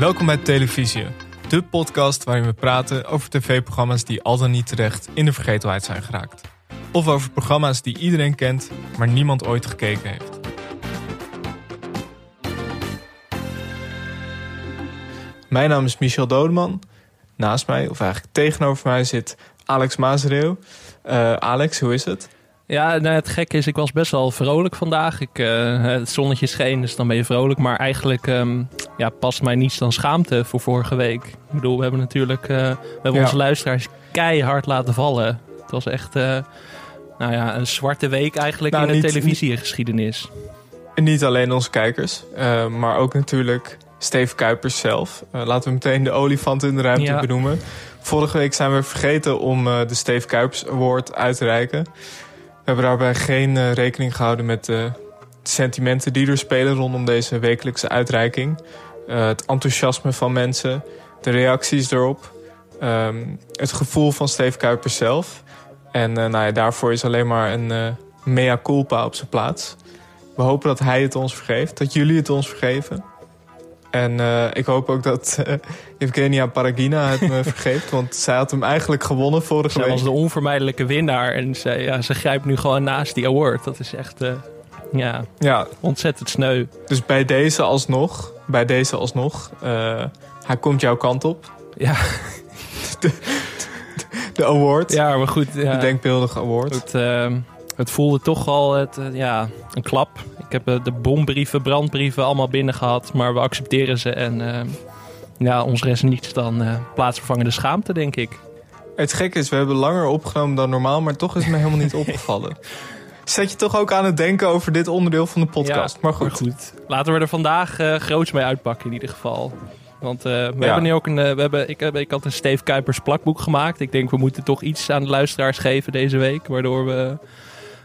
Welkom bij Televisie, de podcast waarin we praten over tv-programma's die al dan niet terecht in de vergetelheid zijn geraakt. Of over programma's die iedereen kent, maar niemand ooit gekeken heeft. Mijn naam is Michel Dodeman. Naast mij, of eigenlijk tegenover mij, zit Alex Mazereeuw. Uh, Alex, hoe is het? Ja, nou, het gekke is, ik was best wel vrolijk vandaag. Ik, uh, het zonnetje scheen, dus dan ben je vrolijk. Maar eigenlijk um, ja, past mij niets dan schaamte voor vorige week. Ik bedoel, we hebben natuurlijk uh, we hebben ja. onze luisteraars keihard laten vallen. Het was echt uh, nou ja, een zwarte week eigenlijk nou, in de televisiegeschiedenis. En niet alleen onze kijkers, maar ook natuurlijk Steve Kuipers zelf. laten we meteen de olifant in de ruimte ja. benoemen. Vorige week zijn we vergeten om de Steve Kuipers Award uit te reiken. Hebben daarbij geen uh, rekening gehouden met de sentimenten die er spelen rondom deze wekelijkse uitreiking. Uh, het enthousiasme van mensen, de reacties erop, um, het gevoel van Steve Kuipers zelf. En nou ja, daarvoor is alleen maar een mea culpa op zijn plaats. We hopen dat hij het ons vergeeft, dat jullie het ons vergeven. En uh, ik hoop ook dat uh, Evgenia Paragina het me vergeeft. Want zij had hem eigenlijk gewonnen vorige zij week. Zij was de onvermijdelijke winnaar. En ze, ja, ze grijpt nu gewoon naast die award. Dat is echt uh, ja, ja. ontzettend sneu. Dus bij deze alsnog, bij deze alsnog, hij komt jouw kant op. Ja. De, de award. Ja, maar goed. Ja. De denkbeeldige award. Goed, het voelde toch al het, ja, een klap. Ik heb de bombrieven, brandbrieven allemaal binnen gehad. Maar we accepteren ze. En uh, ja, ons rest niets dan uh, plaatsvervangende schaamte, denk ik. Het gekke is, we hebben langer opgenomen dan normaal. Maar toch is het me helemaal niet opgevallen. Zet je toch ook aan het denken over dit onderdeel van de podcast. Ja, maar, goed. maar goed. Laten we er vandaag uh, groots mee uitpakken in ieder geval. Want we ja. hebben nu ook een. we hebben, ik, heb, ik had een Steve Kuipers plakboek gemaakt. Ik denk, we moeten toch iets aan de luisteraars geven deze week. Waardoor we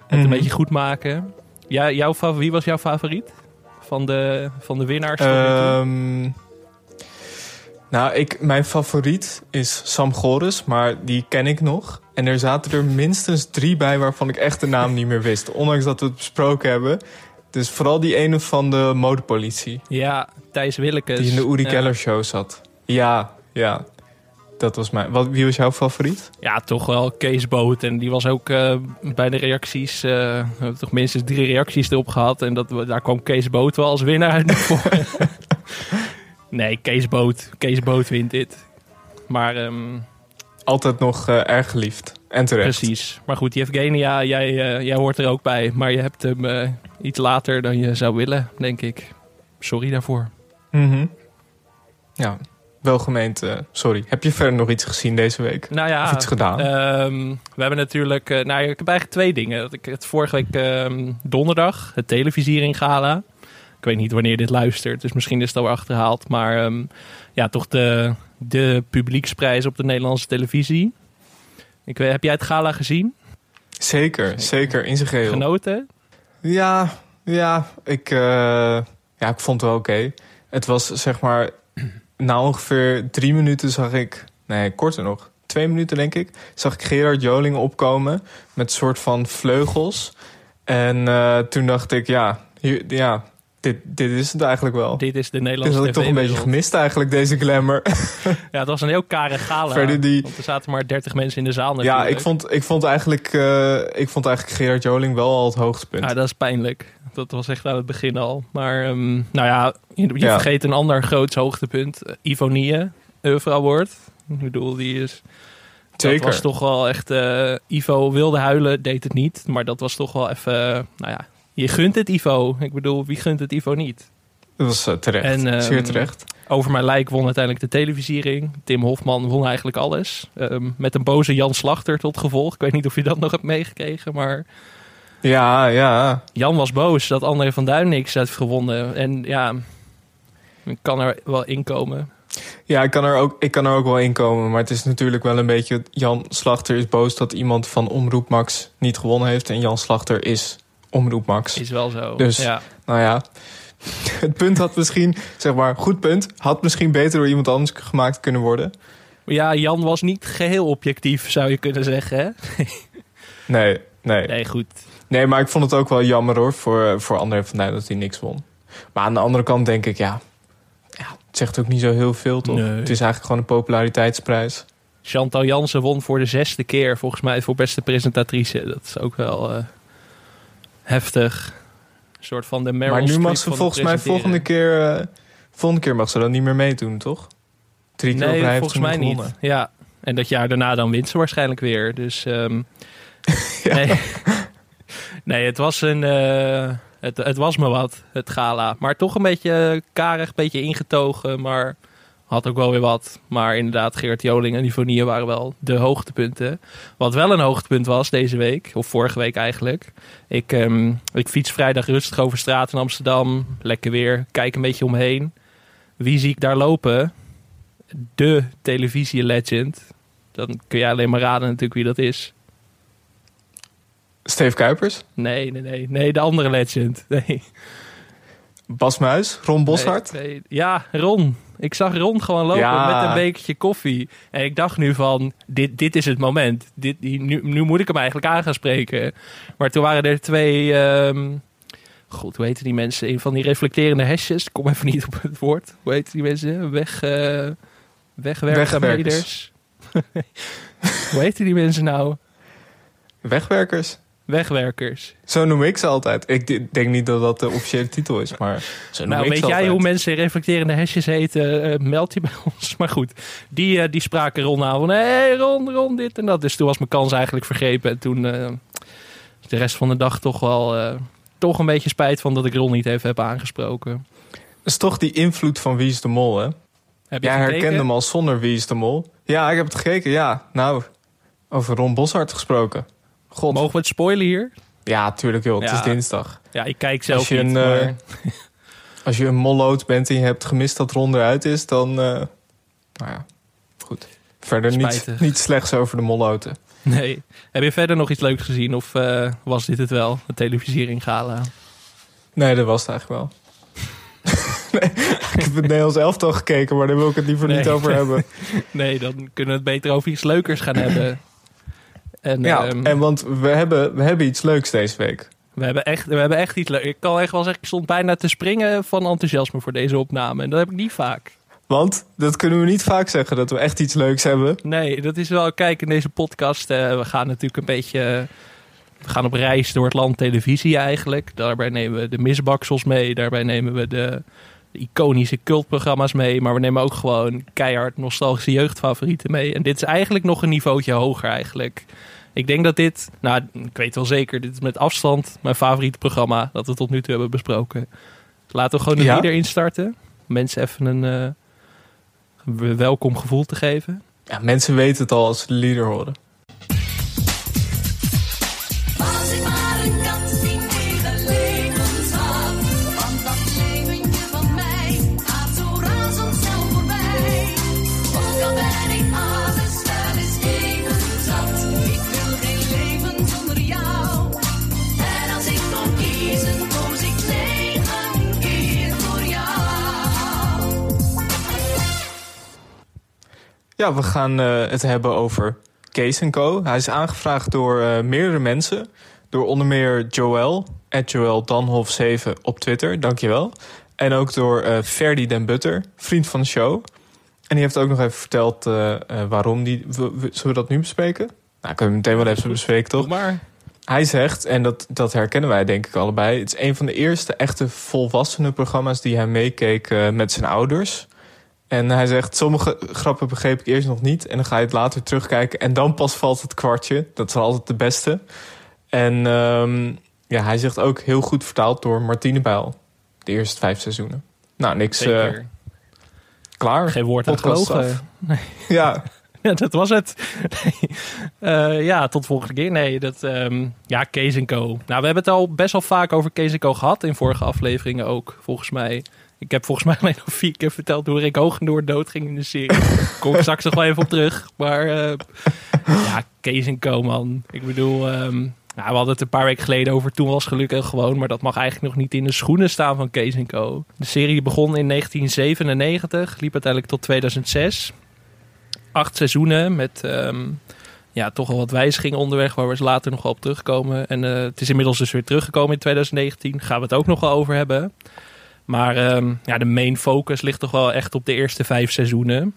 het een beetje goed maken. Ja, jouw, wie was jouw favoriet van de, van de winnaars? Um, nou, ik, mijn favoriet is Sam Gores, maar die ken ik nog. En er zaten er minstens drie bij waarvan ik echt de naam niet meer wist. Ondanks dat we het besproken hebben. Dus vooral die ene van de modepolitie. Ja, Thijs Willekes. Die in de Uri. Keller show zat. Ja, ja. Dat was mijn. Wat, wie was jouw favoriet? Ja, toch wel Kees Boot. En die was ook uh, bij de reacties. Uh, we hebben toch minstens drie reacties erop gehad. En dat, daar kwam Kees Boot wel als winnaar uit nee, Kees Boot. Kees Boot wint dit. Maar. Um, Altijd nog uh, erg geliefd. En terecht. Precies. Maar goed, Evgenia, jij, jij hoort er ook bij. Maar je hebt hem iets later dan je zou willen, denk ik. Sorry daarvoor. Mm -hmm. Ja, welgemeend, uh, sorry. Heb je verder nog iets gezien deze week? Nou ja, of iets gedaan? Um, we hebben natuurlijk... Uh, nou, ik heb eigenlijk twee dingen. Ik het vorige week um, donderdag, het televisiering gala. Ik weet niet wanneer dit luistert, dus misschien is het al achterhaald. Maar um, ja, toch de, de publieksprijs op de Nederlandse televisie. Ik weet, heb jij het gala gezien? Zeker, zeker, zeker in zijn geheel. Genoten? Ja, ja, ik, uh, ja, ik vond het wel oké. Okay. Het was zeg maar na ongeveer drie minuten zag ik, nee, korter nog, twee minuten denk ik, zag ik Gerard Joling opkomen met een soort van vleugels. En uh, toen dacht ik, ja, hier, ja dit, dit is het eigenlijk wel. Dit is de Nederlandse Dit had ik toch een beetje gemist eigenlijk, deze glamour. ja, het was een heel kare gala. Verder die... Want er zaten maar 30 mensen in de zaal natuurlijk. Ja, ik vond, ik vond, eigenlijk, uh, ik vond eigenlijk Gerard Joling wel al het hoogtepunt. Ja, dat is pijnlijk. Dat was echt aan het begin al. Maar um, nou ja, je, je ja. vergeet een ander groots hoogtepunt. Uh, Ivonie, Oeuvre Award. Ik bedoel, die is... Zeker. Dat was toch wel echt... Uh, Ivo wilde huilen, deed het niet. Maar dat was toch wel even... nou ja, je gunt het Ivo. Ik bedoel, wie gunt het Ivo niet? Dat was uh, terecht. En, um, Zeer terecht. Over mijn lijk won uiteindelijk de televisiering. Tim Hofman won eigenlijk alles. Um, met een boze Jan Slachter tot gevolg. Ik weet niet of je dat nog hebt meegekregen, maar... Ja, ja. Jan was boos dat André van Duin niks heeft gewonnen. En ja, ik kan er wel inkomen. Ja, ik kan, er ook, ik kan er ook wel inkomen. Maar het is natuurlijk wel een beetje... Jan Slachter is boos dat iemand van Omroep Max niet gewonnen heeft. En Jan Slachter is Omroep Max. Is wel zo. Dus, ja. nou ja. Het punt had misschien, zeg maar, goed punt. Had misschien beter door iemand anders gemaakt kunnen worden. Ja, Jan was niet geheel objectief, zou je kunnen zeggen. Hè? nee, nee. Nee, goed. Nee, maar ik vond het ook wel jammer hoor, voor, voor André van Duin dat hij niks won. Maar aan de andere kant denk ik, ja, ja het zegt ook niet zo heel veel, toch? Het is eigenlijk gewoon een populariteitsprijs. Chantal Jansen won voor de zesde keer, volgens mij, voor beste presentatrice. Dat is ook wel uh, heftig. Een soort van de Meryl Maar nu mag ze volgens mij volgende keer, uh, volgende keer mag ze dan niet meer meedoen, toch? Drie keer nee, volgens mij niet. Ja, en dat jaar daarna dan wint ze waarschijnlijk weer. Dus um, nee. nee, het was een... Uh, het, het was me wat, het gala. Maar toch een beetje karig, een beetje ingetogen. Maar had ook wel weer wat. Maar inderdaad, Geert Joling en Ivonie waren wel de hoogtepunten. Wat wel een hoogtepunt was deze week, of vorige week eigenlijk. Ik, um, ik fiets vrijdag rustig over straat in Amsterdam. Lekker weer, kijk een beetje omheen. Wie zie ik daar lopen? De televisie-legend. Dan kun je alleen maar raden natuurlijk wie dat is. Steve Kuipers? Nee, nee, nee. Nee, de andere legend. Nee. Bas Muis? Ron Boshart? Nee, Ja, Ron. Ik zag Ron gewoon lopen met een bekertje koffie. En ik dacht nu van, dit, dit is het moment. Dit, nu, nu moet ik hem eigenlijk aan gaan spreken. Maar toen waren er twee... Um, God, hoe heten die mensen? Een van die reflecterende hesjes. Ik kom even niet op het woord. Hoe heten die mensen? Weg, uh, wegwerkers. hoe heten die mensen nou? Wegwerkers. Wegwerkers. Zo noem ik ze altijd. Ik denk niet dat dat de officiële titel is, maar zo noem nou, weet jij hoe mensen reflecterende hesjes heten? Uh, meld je bij ons. Maar goed, die, uh, die spraken Ron aan van... hey, Ron, Ron, dit en dat. Dus toen was mijn kans eigenlijk vergrepen. En toen uh, de rest van de dag toch wel... toch een beetje spijt van dat ik Ron niet even heb aangesproken. Dat is toch die invloed van Wie is de Mol, hè? Heb je ja, herkende hem al zonder Wie is de Mol. Ja, ik heb het gekeken, ja. Nou, over Ron Boshart gesproken. God. Mogen we het spoilen hier? Ja, tuurlijk joh. Het is dinsdag. Ja, ik kijk zelf als je niet, een, uh, als je een molloot bent en je hebt gemist dat Ron eruit is, dan... Uh, nou ja, goed. Verder niet, niet slechts over de molloten. Nee. Heb je verder nog iets leuks gezien of uh, was dit het wel, de televisiering gala? Nee, dat was het eigenlijk wel. nee, ik heb het Nederlands elftal gekeken, maar daar wil ik het liever niet over hebben. nee, dan kunnen we het beter over iets leukers gaan hebben. En, ja, ehm, en want we hebben, we hebben iets leuks deze week. We hebben, echt, we hebben echt iets leuks. Ik kan echt wel zeggen, ik stond bijna te springen van enthousiasme voor deze opname. En dat heb ik niet vaak. Want dat kunnen we niet vaak zeggen, dat we echt iets leuks hebben. Nee, dat is wel, kijk, in deze podcast, uh, we gaan natuurlijk een beetje... We gaan op reis door het land televisie eigenlijk. Daarbij nemen we de misbaksels mee. Daarbij nemen we de, de, iconische cultprogramma's mee. Maar we nemen ook gewoon keihard nostalgische jeugdfavorieten mee. En dit is eigenlijk nog een niveautje hoger eigenlijk. Ik denk dat dit, nou, ik weet wel zeker, dit is met afstand mijn favoriete programma dat we tot nu toe hebben besproken. Laten we gewoon de ja? leader instarten. Mensen even een uh, welkom gevoel te geven. Ja, mensen weten het al als ze de leader horen. Ja, we gaan uh, het hebben over Kees Co. Hij is aangevraagd door uh, meerdere mensen. Door onder meer Joel, Joel Danhof 7 op Twitter, dankjewel. En ook door uh, Ferdy den Butter, vriend van de show. En die heeft ook nog even verteld waarom. Die, zullen we dat nu bespreken? Nou, kunnen we meteen wel even bespreken, toch? Maar. Hij zegt, en dat, dat herkennen wij denk ik allebei... het is een van de eerste echte volwassenen programma's die hij meekeek met zijn ouders... En hij zegt, sommige grappen begreep ik eerst nog niet. En dan ga je het later terugkijken. En dan pas valt het kwartje. Dat is altijd de beste. En um, ja, hij zegt ook heel goed vertaald door Martine Bijl. De eerste vijf seizoenen. Nou, niks. Uh, klaar. Geen woord aan gelogen. Nee. Ja. ja, dat was het. Nee. Uh, ja, tot volgende keer. Nee, dat... Um, ja, Kees Co. Nou, we hebben het al best wel vaak over Kees Co gehad. In vorige afleveringen ook, volgens mij. Ik heb volgens mij alleen nog vier keer verteld hoe Rick dood ging in de serie. Kom ik straks nog wel even op terug. Maar uh, ja, Kees en Co, man. Ik bedoel, um, nou, we hadden het een paar weken geleden over Toen was gelukkig gewoon. Maar dat mag eigenlijk nog niet in de schoenen staan van Kees en Co. De serie begon in 1997, liep uiteindelijk tot 2006. Acht seizoenen met... Um, ja, toch al wat wijzigingen onderweg, waar we later nog wel op terugkomen. En uh, het is inmiddels dus weer teruggekomen in 2019. Gaan we het ook nog wel over hebben. Maar ehm, ja, de main focus ligt toch wel echt op de eerste vijf seizoenen.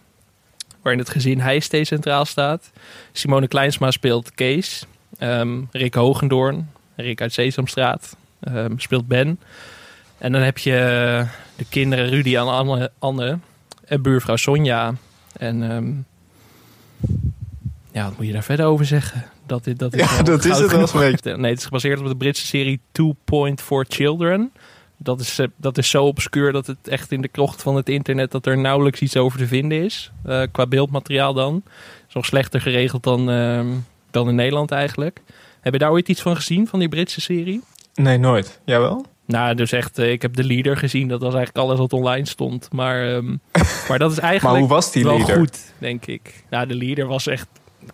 Waarin het gezin Heijstee centraal staat. Simone Kleinsma speelt Kees. Ehm, Rick Hogendoorn, Rick uit Sesamstraat, um, speelt Ben. En dan heb je de kinderen Rudy en Anne, Anne en buurvrouw Sonja. En ja, wat moet je daar verder over zeggen? Dat, dat, is ja, dat is het wel Nee, het is gebaseerd op de Britse serie Two Point for Children. Dat is, eh, dat is zo obscuur dat het echt in de krocht van het internet... dat er nauwelijks iets over te vinden is. Uh, qua beeldmateriaal dan. Is nog slechter geregeld dan, uh, dan in Nederland eigenlijk. Heb je daar ooit iets van gezien, van die Britse serie? Nee, nooit. Jawel? Nou, dus echt, uh, ik heb de leader gezien. Dat was eigenlijk alles wat online stond. Maar, um, maar dat is eigenlijk maar hoe was die wel leader? goed, denk ik. Nou, de leader was echt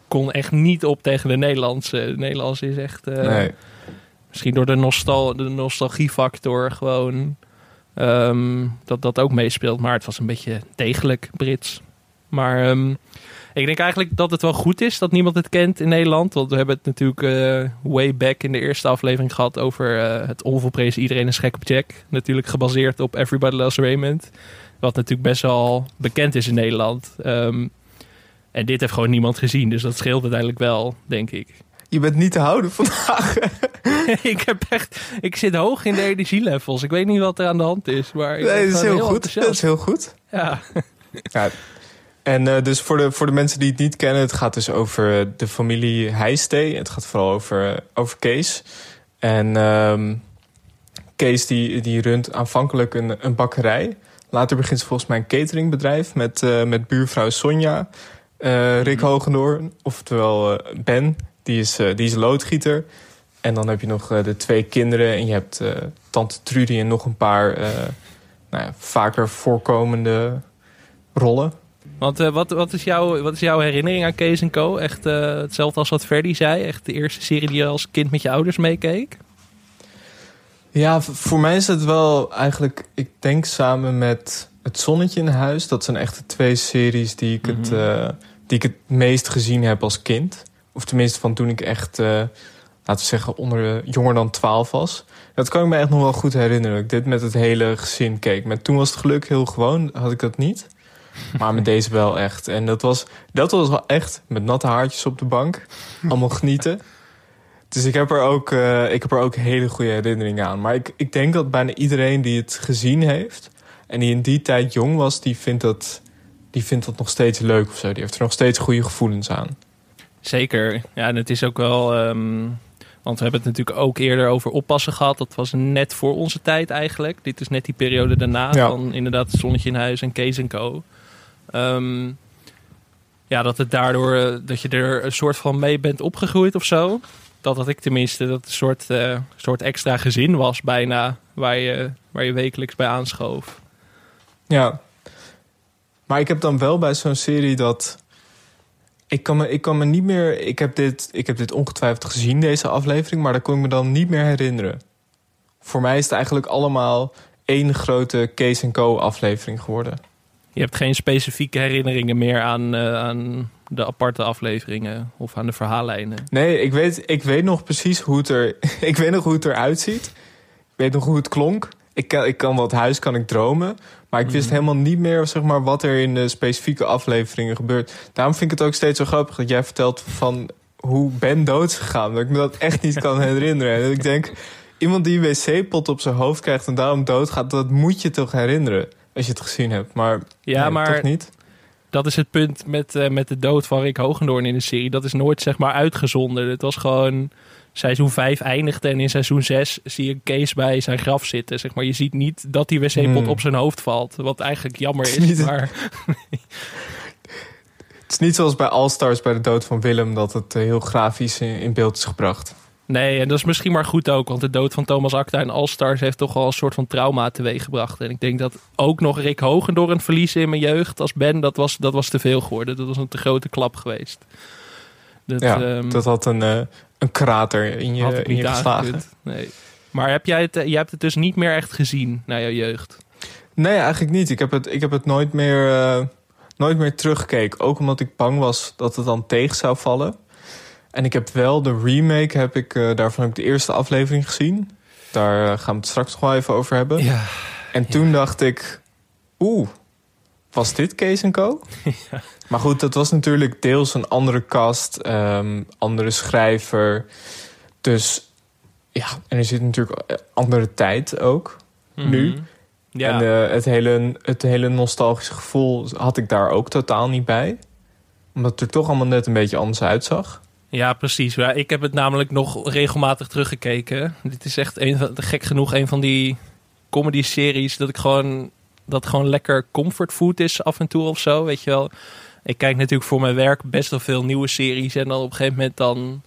kon echt niet op tegen de Nederlandse. De Nederlandse is echt... Uh, nee. Misschien door de, nostal de nostalgiefactor gewoon... Um, dat dat ook meespeelt. Maar het was een beetje degelijk Brits. Maar um, ik denk eigenlijk dat het wel goed is dat niemand het kent in Nederland. Want we hebben het natuurlijk uh, way back in de eerste aflevering gehad over uh, het onvolprezen Iedereen is gek op Jack. Natuurlijk gebaseerd op Everybody Loves Raymond. Wat natuurlijk best wel bekend is in Nederland. Um, en dit heeft gewoon niemand gezien. Dus dat scheelt uiteindelijk wel, denk ik. Je bent niet te houden vandaag. ik, heb echt, ik zit hoog in de energielevels. Ik weet niet wat er aan de hand is. Maar nee, dat is heel, goed. Dat is heel goed. Ja. ja. En uh, dus voor de, voor de mensen die het niet kennen, het gaat dus over de familie Heijstee. Het gaat vooral over, over Kees. En um, Kees die, die runt aanvankelijk een, een bakkerij. Later begint ze volgens mij een cateringbedrijf met, uh, met buurvrouw Sonja. Uh, Rick mhm. Hogendoorn, oftewel uh, Ben, die is, uh, die is loodgieter. En dan heb je nog de twee kinderen en je hebt tante Trudy en nog een paar nou ja, vaker voorkomende rollen. Want wat, wat, is jouw, wat is jouw herinnering aan Kees Co? Echt hetzelfde als wat Ferdy zei? Echt de eerste serie die je als kind met je ouders meekeek? Ja, voor mij is het wel eigenlijk, ik denk samen met Het Zonnetje in Huis. Dat zijn echt de twee series die ik het mhm die ik het meest gezien heb als kind. Of tenminste van toen ik echt, uh, laten we zeggen, onder jonger dan 12 was. Dat kan ik me echt nog wel goed herinneren. Ik dit met het hele gezin keek. Met toen was het geluk heel gewoon, had ik dat niet. Maar met deze wel echt. En dat was, dat was wel echt met natte haartjes op de bank. Allemaal genieten. Dus ik heb er ook, uh, ik heb er ook hele goede herinneringen aan. Maar ik, ik denk dat bijna iedereen die het gezien heeft... en die in die tijd jong was, die vindt dat die vindt dat nog steeds leuk of zo. Die heeft er nog steeds goede gevoelens aan. Zeker. Ja, en het is ook wel. Um, want we hebben het natuurlijk ook eerder over oppassen gehad. Dat was net voor onze tijd eigenlijk. Dit is net die periode daarna. Ja. Van inderdaad Zonnetje in Huis en Kees en Co. Um, ja, dat het daardoor uh, dat je er een soort van mee bent opgegroeid of zo. Dat had ik tenminste, dat een soort, uh, soort extra gezin was bijna. Waar je, waar je wekelijks bij aanschoof. Ja, maar ik heb dan wel bij zo'n serie dat. Ik kan, me, ik kan me niet meer. Ik heb, dit, ik heb dit ongetwijfeld gezien, deze aflevering, maar dat kon ik me dan niet meer herinneren. Voor mij is het eigenlijk allemaal één grote Case Co aflevering geworden. Je hebt geen specifieke herinneringen meer aan, uh, aan de aparte afleveringen of aan de verhaallijnen. Nee, ik weet, ik weet nog precies hoe het er. ik weet nog hoe het eruit ziet. Ik weet nog hoe het klonk. Ik kan, ik kan wat huis kan ik dromen. Maar ik wist mhm. helemaal niet meer zeg maar, wat er in de specifieke afleveringen gebeurt. Daarom vind ik het ook steeds zo grappig dat jij vertelt van hoe Ben dood is gegaan. Dat ik me dat echt niet kan herinneren. En ik denk, iemand die een wc-pot op zijn hoofd krijgt en daarom doodgaat, dat moet je toch herinneren als je het gezien hebt. Maar, ja, maar toch niet. Dat is het punt met, uh, met de dood van Rick Hogendoorn in de serie. Dat is nooit zeg maar uitgezonden. Het was gewoon seizoen 5 eindigt en in seizoen 6 zie je Kees bij zijn graf zitten. Zeg maar. Je ziet niet dat die wc-pot hmm. op zijn hoofd valt. Wat eigenlijk jammer is. is maar... het is niet zoals bij All Stars bij de dood van Willem... dat het eh, heel grafisch in beeld is gebracht. Nee, en dat is misschien maar goed ook. Want de dood van Thomas Acta en All Stars heeft toch al een soort van trauma teweeggebracht. En ik denk dat ook nog Rick Hogen door een verliezen in mijn jeugd als Ben... dat was, dat was te veel geworden. Dat was een te grote klap geweest. Dat, ja, um, dat had een, uh, een krater in je, in je geslagen. Nee. Maar heb jij het, jij hebt het dus niet meer echt gezien na jouw jeugd? Nee, eigenlijk niet. Ik heb het, ik heb het nooit, meer, uh, nooit meer teruggekeken. Ook omdat ik bang was dat het dan tegen zou vallen. En ik heb wel de remake, heb ik, uh, daarvan heb ik de eerste aflevering gezien. Daar gaan we het straks nog wel even over hebben. Ja, En toen dacht ik, oeh, was dit Kees Co? Ja. Maar goed, dat was natuurlijk deels een andere cast, ehm, andere schrijver. Dus ja, en er zit natuurlijk andere tijd ook, nu. Mhm. Ja. En uh, het, hele, het hele nostalgische gevoel had ik daar ook totaal niet bij. Omdat het er toch allemaal net een beetje anders uitzag. Ja, precies. Ja, ik heb het namelijk nog regelmatig teruggekeken. Dit is echt een van, gek genoeg een van die comedy-series dat ik gewoon dat gewoon lekker comfortfood is af en toe of zo, weet je wel. Ik kijk natuurlijk voor mijn werk best wel veel nieuwe series en dan op een gegeven moment dan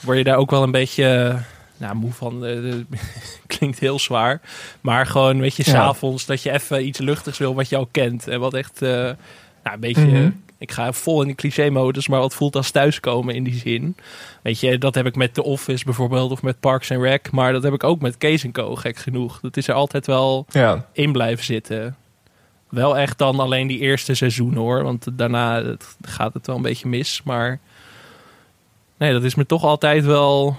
word je daar ook wel een beetje nou, moe van. Uh, klinkt heel zwaar, maar gewoon weet je, ja. s'avonds dat je even iets luchtigs wil wat je al kent en wat echt uh, nou, een beetje mhm ik ga vol in de cliché-modus, maar wat voelt als thuiskomen in die zin. Weet je, dat heb ik met The Office bijvoorbeeld of met Parks and Rec. Maar dat heb ik ook met Kees Co, gek genoeg. Dat is er altijd wel ja. in blijven zitten. Wel echt dan alleen die eerste seizoen hoor. Want daarna gaat het wel een beetje mis. Maar nee, dat is me toch altijd wel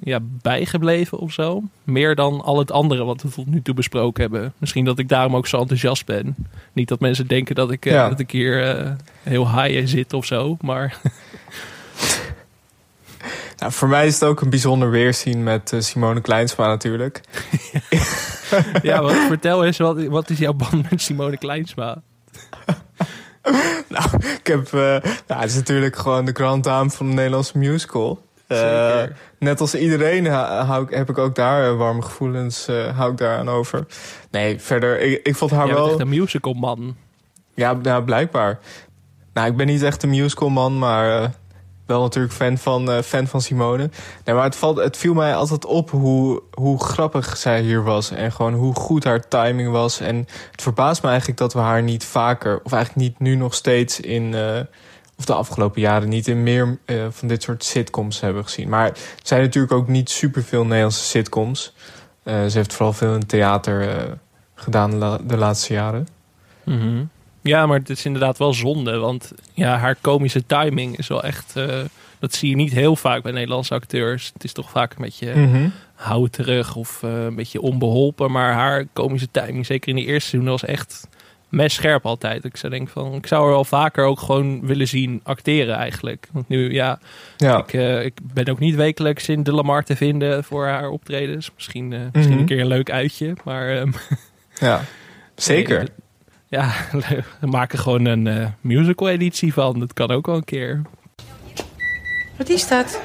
ja, bijgebleven of zo. Meer dan al het andere wat we tot nu toe besproken hebben. Misschien dat ik daarom ook zo enthousiast ben. Niet dat mensen denken dat ik, uh, dat ik hier uh, heel high zit of zo, maar... Nou, voor mij is het ook een bijzonder weerzien met uh, Simone Kleinsma natuurlijk. ja, wat, vertel eens, wat, wat is jouw band met Simone Kleinsma? nou, ik heb, nou, het is natuurlijk gewoon de grand dame van de Nederlandse musical. Uh, net als iedereen hou ik, heb ik ook daar uh, warme gevoelens uh, hou ik daar aan over. Nee, verder, ik, ik vond haar Jij wel... echt een musical man. Ja, ja, blijkbaar. Nou, ik ben niet echt een musical man, maar wel natuurlijk fan van, fan van Simone. Nee, maar het, valt, het viel mij altijd op hoe, hoe grappig zij hier was. En gewoon hoe goed haar timing was. En het verbaast me eigenlijk dat we haar niet vaker, of eigenlijk niet nu nog steeds in of de afgelopen jaren niet in meer uh, van dit soort sitcoms hebben gezien. Maar er zijn natuurlijk ook niet superveel Nederlandse sitcoms. Uh, ze heeft vooral veel in theater uh, gedaan de, laatste jaren. Mm -hmm. Ja, maar het is inderdaad wel zonde. Want ja, haar komische timing is wel echt... dat zie je niet heel vaak bij Nederlandse acteurs. Het is toch vaak een beetje mm -hmm. hou terug of een beetje onbeholpen. Maar haar komische timing, zeker in de eerste seizoen, was echt mes scherp altijd. Ik zou denk van, ik zou er wel vaker ook gewoon willen zien acteren eigenlijk. Want nu, ja, ja. Ik, uh, ik ben ook niet wekelijks in de Lamar te vinden voor haar optredens. Misschien, uh, misschien een mhm. keer een leuk uitje, maar... Um, ja, zeker. Nee, ja, we maken gewoon een uh, musical editie van. Dat kan ook wel een keer. Wat is dat?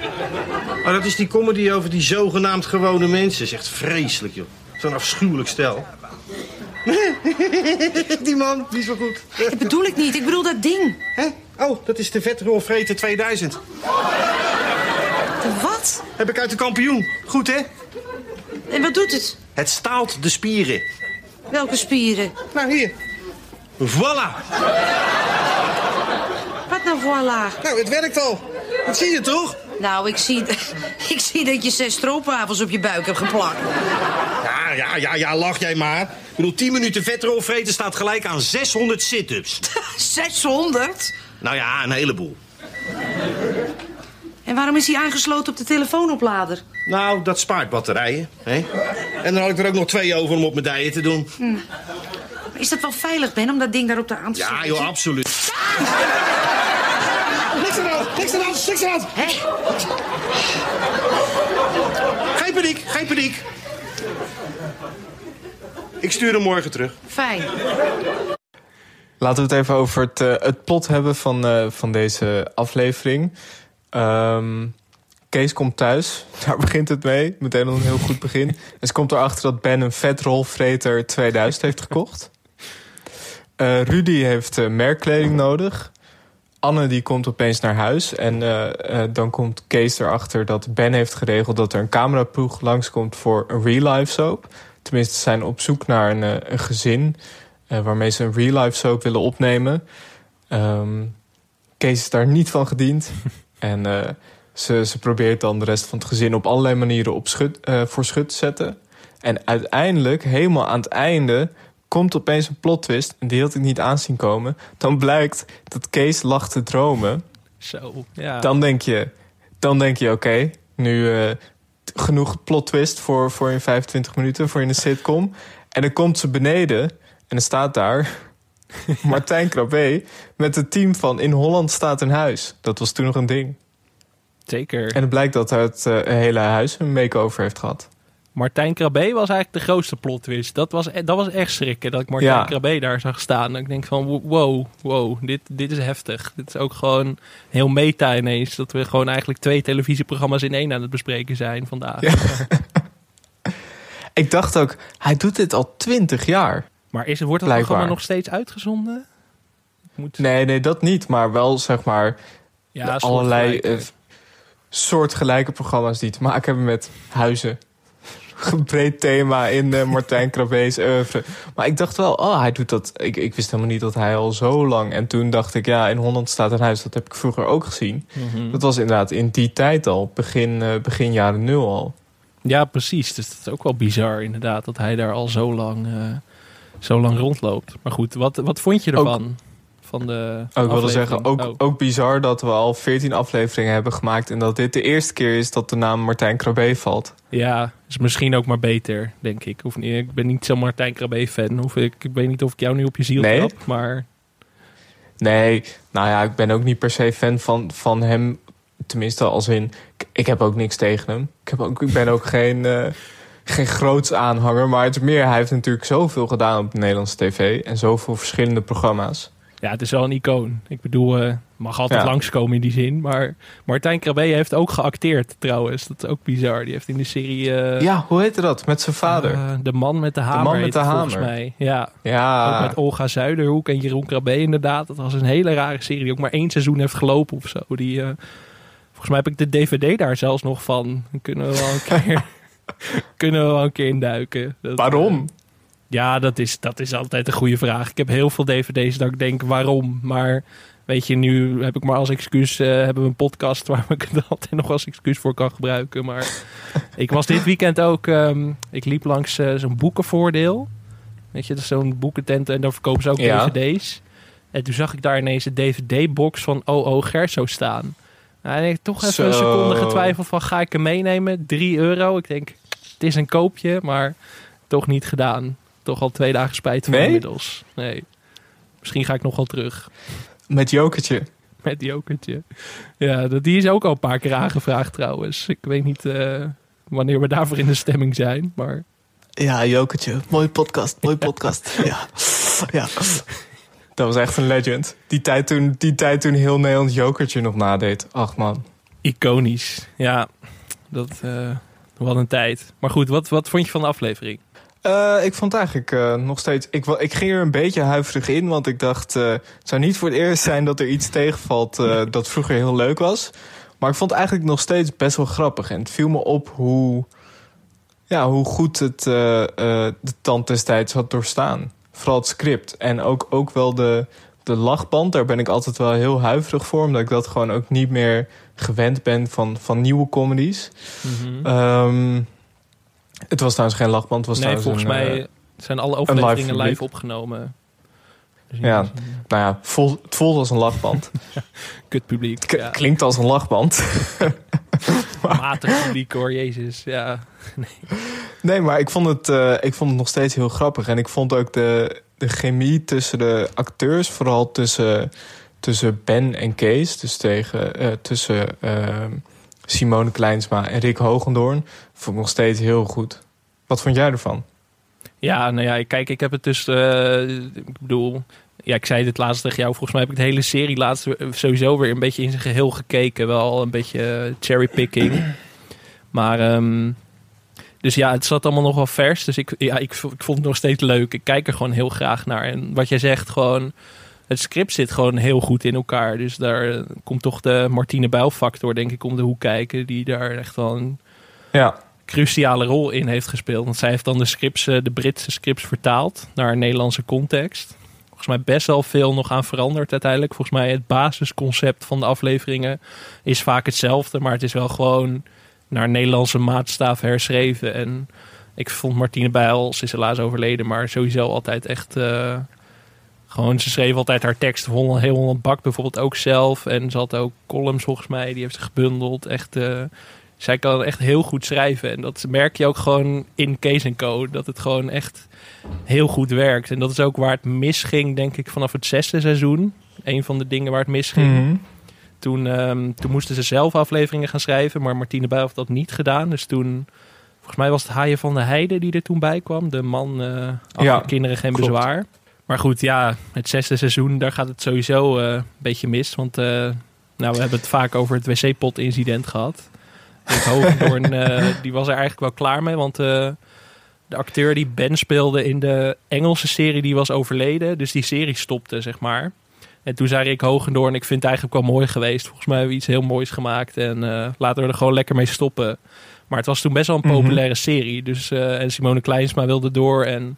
Oh, dat is die comedy over die zogenaamd gewone mensen. Is echt vreselijk, joh. Zo'n afschuwelijk stel. die man, die is wel goed. Dat bedoel ik niet, ik bedoel dat ding. Hè? Oh, dat is de Vetrolvreten 2000. De wat? Heb ik uit de kampioen. Goed, hè? En wat doet het? Het staalt de spieren. Welke spieren? Nou, hier. Voilà. Wat nou voilà? Nou, het werkt al. Dat zie je toch? Nou, ik zie, ik zie dat je zes stroopwafels op je buik hebt geplakt. Ja, ja, ja, ja, lach jij maar. Ik bedoel, 10 minuten vetrol vreten staat gelijk aan 600 sit-ups. 600? Nou ja, een heleboel. En waarom is hij aangesloten op de telefoonoplader? Nou, dat spaart batterijen. Hè? En dan had ik er ook nog twee over om op mijn dijen te doen. Hm. Is dat wel veilig, Ben, om dat ding daarop te aan te zetten? Ja, joh, absoluut. Ah! Niks aan de hand, niks aan de hand, niks aan de hand. Hé? Geen paniek, geen paniek. Ik stuur hem morgen terug. Fijn. Laten we het even over het, uh, het plot hebben van, uh, van deze aflevering. Um, Kees komt thuis, daar begint het mee. Meteen al een heel goed begin. En ze komt erachter dat Ben een vetrolvreter 2000 heeft gekocht. Uh, Rudy heeft merkkleding nodig. Anne die komt opeens naar huis. En uh, dan komt Kees erachter dat Ben heeft geregeld... dat er een cameraploeg langskomt voor een real-life soap. Tenminste, ze zijn op zoek naar een, een gezin... waarmee ze een real-life soap willen opnemen. Um, Kees is daar niet van gediend. en ze, ze probeert dan de rest van het gezin... op allerlei manieren op schut, voor schut te zetten. En uiteindelijk, helemaal aan het einde komt opeens een plot twist en die had ik niet aanzien komen. Dan blijkt dat Kees lag te dromen. Zo, ja. Dan denk je, dan denk je oké, nu uh, genoeg plot twist voor, voor in 25 minuten, voor in een sitcom. En dan komt ze beneden en dan staat daar Martijn Krabbe met het team van In Holland staat een huis. Dat was toen nog een ding. Zeker. En het blijkt dat het uh, hele huis een make-over heeft gehad. Martijn Krabbe was eigenlijk de grootste plot twist. Dat was, dat was echt schrikken dat ik Martijn ja. Krabbe daar zag staan. ik denk van wow, wow, dit, dit is heftig. Dit is ook gewoon heel meta ineens. Dat we gewoon eigenlijk twee televisieprogramma's in één aan het bespreken zijn vandaag. ik dacht ook, hij doet dit al twintig jaar. Maar is, wordt dat programma nog steeds uitgezonden? Moet... Nee, nee, dat niet. Maar wel zeg maar ja, allerlei uh, soortgelijke programma's die te maken hebben met huizen. Breed thema in uh, Martijn Krabbe's oeuvre. Maar ik dacht wel, oh, hij doet dat. Ik, ik wist helemaal niet dat hij al zo lang. En toen dacht ik, ja, in Holland staat een huis. Dat heb ik vroeger ook gezien. Mhm. Dat was inderdaad in die tijd al, begin, uh, begin jaren nul al. Ja, precies. Dus dat is ook wel bizar, inderdaad, dat hij daar al zo lang, uh, zo lang rondloopt. Maar goed, wat, wat vond je ervan? Van de. Oh, ik wilde zeggen, ook, oh. ook bizar dat we al 14 afleveringen hebben gemaakt. En dat dit de eerste keer is dat de naam Martijn Krabbe valt. Ja, is misschien ook maar beter, denk ik. Of, ik ben niet zo'n Martijn Krabbe fan. Of ik, ik weet niet of ik jou nu op je ziel nee. maar... Nee, nou ja, ik ben ook niet per se fan van, van hem. Tenminste, als in... Ik heb ook niks tegen hem. Ik, heb ook, ik ben ook geen... Uh, geen groots aanhanger, maar het is meer, hij heeft natuurlijk zoveel gedaan op de Nederlandse tv en zoveel verschillende programma's. Ja, het is wel een icoon. Ik bedoel, uh, mag altijd ja. langskomen in die zin. Maar Martijn Krabbe heeft ook geacteerd trouwens. Dat is ook bizar. Die heeft in de serie... Uh, ja, hoe heette dat? Met zijn vader? Uh, de man met de hamer. De man met de hamer. Volgens mij. Ja. ja. Ook met Olga Zuiderhoek en Jeroen Krabbe inderdaad. Dat was een hele rare serie die ook maar één seizoen heeft gelopen of zo. Die, volgens mij heb ik de DVD daar zelfs nog van. Dan kunnen we wel een keer... kunnen we wel een keer induiken. Dat, Waarom? Ja, dat is, dat is altijd een goede vraag. Ik heb heel veel dvd's dat ik denk waarom. Maar weet je, nu heb ik maar als excuus... Uh, hebben we een podcast waar ik het altijd nog als excuus voor kan gebruiken. Maar ik was dit weekend ook... Um, ik liep langs uh, zo'n boekenvoordeel. Weet je, dat is zo'n boekentent en daar verkopen ze ook dvd's. En toen zag ik daar ineens een dvd-box van O.O. Gerso staan. Nou, en ik toch even een seconde getwijfeld van... ga ik hem meenemen? 3 euro. Ik denk, het is een koopje, maar toch niet gedaan toch al twee dagen spijt van inmiddels. Nee. Misschien ga ik nog wel terug. Met Jokertje. Met Jokertje. Ja, die is ook al een paar keer aangevraagd trouwens. Ik weet niet uh, wanneer we daarvoor in de stemming zijn, maar... Ja, Jokertje. Mooie podcast, mooie podcast. ja. ja. Dat was echt een legend. Die tijd toen, die tijd toen heel Nederland Jokertje nog nadeed. Ach man. Iconisch. Ja, dat uh, wat een tijd. Maar goed, wat, wat vond je van de aflevering? Uh, ik vond eigenlijk uh, nog steeds. Ik, ik ging er een beetje huiverig in, want ik dacht. Uh, het zou niet voor het eerst zijn dat er iets tegenvalt dat vroeger heel leuk was. Maar ik vond het eigenlijk nog steeds best wel grappig. En het viel me op hoe, ja, hoe goed het de tand destijds had doorstaan. Vooral het script. En ook, ook wel de, de lachband. Daar ben ik altijd wel heel huiverig voor. Omdat ik dat gewoon ook niet meer gewend ben van, van nieuwe comedies. Mm -hmm. Het was trouwens geen lachband. Was nee, volgens mij uh, zijn alle overleveringen live, live, opgenomen. Dus ja, nou ja, vol, het voelt als een lachband. Kut publiek. ja. Klinkt als een lachband. Matig publiek hoor, jezus. Ja. Nee. nee, maar ik vond, het, uh, ik vond het nog steeds heel grappig. En ik vond ook de, de chemie tussen de acteurs, vooral tussen, tussen Ben en Kees, dus tegen, uh, tussen uh, Simone Kleinsma en Rick Hogendoorn vond ik nog steeds heel goed. Wat vond jij ervan? Ja, nou ja, kijk, ik heb het dus, uh, ik bedoel, ja, ik zei dit laatst tegen jou. Volgens mij heb ik de hele serie laatst sowieso weer een beetje in zijn geheel gekeken. Wel een beetje cherrypicking. Maar, um, dus ja, het zat allemaal nog wel vers. Dus ik, ja, ik, ik vond het nog steeds leuk. Ik kijk er gewoon heel graag naar. En wat jij zegt, gewoon het script zit gewoon heel goed in elkaar. Dus daar komt toch de Martine Bijl factor, denk ik, om de hoek kijken. Die daar echt wel een ja. cruciale rol in heeft gespeeld. Want zij heeft dan de scripts, eh, de Britse scripts vertaald naar een Nederlandse context. Volgens mij best wel veel nog aan veranderd uiteindelijk. Volgens mij het basisconcept van de afleveringen is vaak hetzelfde. Maar het is wel gewoon naar Nederlandse maatstaaf herschreven. En ik vond Martine Bijl, ze is helaas overleden, maar sowieso altijd echt... Uh, gewoon, ze schreef altijd haar tekst heel Holland Bak bijvoorbeeld ook zelf. En ze had ook columns volgens mij, die heeft ze gebundeld. Echt uh, zij kan echt heel goed schrijven. En dat merk je ook gewoon in Case Co. Dat het gewoon echt heel goed werkt. En dat is ook waar het misging, denk ik, vanaf het zesde seizoen. Een van de dingen waar het misging. Mhm. Toen, ehm, toen moesten ze zelf afleveringen gaan schrijven, maar Martine Buil heeft dat niet gedaan. Dus toen, volgens mij was het Haaien van de Heide die er toen bij kwam. De man uh, ja, kinderen geen bezwaar. Maar goed, ja, het zesde seizoen, daar gaat het sowieso uh, een beetje mis. Want uh, nou, we hebben het vaak over het wc-pot incident gehad. Hogendoorn, die was er eigenlijk wel klaar mee, want de acteur die Ben speelde in de Engelse serie, die was overleden. Dus die serie stopte, zeg maar. En toen zei ik Hogendoorn, ik vind het eigenlijk wel mooi geweest. Volgens mij hebben we iets heel moois gemaakt en laten we er gewoon lekker mee stoppen. Maar het was toen best wel een mhm. populaire serie. Dus, en Simone Kleinsma wilde door en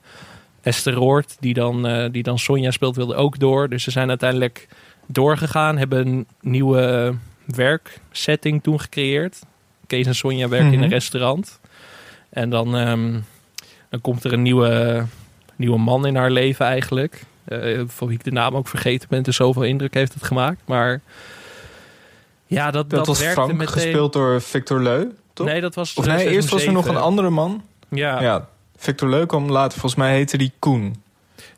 Esther Roord, die dan, uh, die dan Sonja speelt, wilde ook door. Dus ze zijn uiteindelijk doorgegaan, hebben een nieuwe werksetting toen gecreëerd. Kees en Sonja werken in een mhm. restaurant. En dan, um, dan komt er een nieuwe, nieuwe man in haar leven eigenlijk. Uh, van wie ik de naam ook vergeten ben. Dus zoveel indruk heeft het gemaakt. Maar ja, dat, dat, dat was Frank, meteen... gespeeld door Victor Leu, toch? Nee, dat was Of nee, eerst was er nog een andere man. Ja. ja. Victor Leu kwam later. Volgens mij heette die Koen.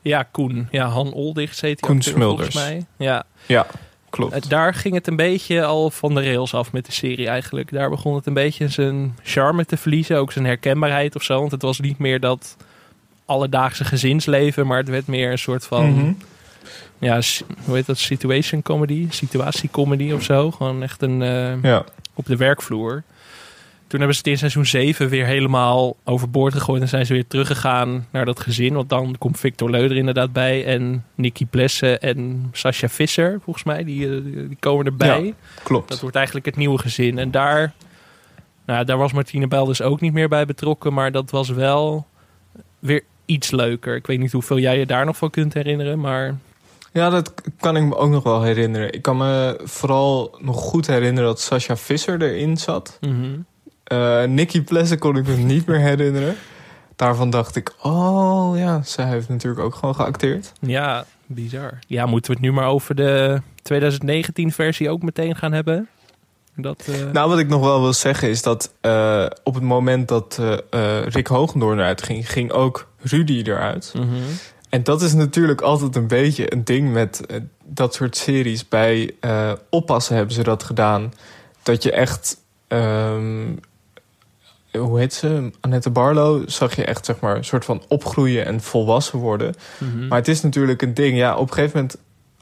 Ja, Koen. Ja, Han Oldicht heet Koen Smulders. Volgens mij. Ja. Ja, klopt. Eh, daar ging het een beetje al van de rails af met de serie eigenlijk. Daar begon het een beetje zijn charme te verliezen. Ook zijn herkenbaarheid of zo. Want het was niet meer dat alledaagse gezinsleven, maar het werd meer een soort van. Mhm. Ja, hoe heet dat? Situation comedy, situatiecomedy of zo. Gewoon echt een. Uh, ja. op de werkvloer. Toen hebben ze het in seizoen 7 weer helemaal overboord gegooid. En zijn ze weer teruggegaan naar dat gezin. Want dan komt Victor Leuder inderdaad bij. En Nicky Plessen en Sascha Visser, volgens mij. Die, eh, die komen erbij. Ja, klopt. Dat wordt eigenlijk het nieuwe gezin. En daar, nou, daar was Martine Bijl dus ook niet meer bij betrokken. Maar dat was wel weer iets leuker. Ik weet niet hoeveel jij je daar nog van kunt herinneren, maar... Ja, dat kan ik me ook nog wel herinneren. Ik kan me vooral nog goed herinneren dat Sascha Visser erin zat. Mm Nicky Plessen kon ik me niet meer herinneren. Daarvan dacht ik, oh ja, zij heeft natuurlijk ook gewoon geacteerd. Ja, bizar. Ja, moeten we het nu maar over de 2019 versie ook meteen gaan hebben? Dat, uh... Nou, wat ik nog wel wil zeggen is dat uh, op het moment dat uh, Rick Hoogendoorn eruit ging, ging ook Rudy eruit. Mm -hmm. En dat is natuurlijk altijd een beetje een ding met dat soort series. Bij oppassen hebben ze dat gedaan. Dat je echt. Um, hoe heet ze? Annette Barlow zag je echt zeg maar een soort van opgroeien en volwassen worden. Mm -hmm. Maar het is natuurlijk een ding. Ja, op een gegeven moment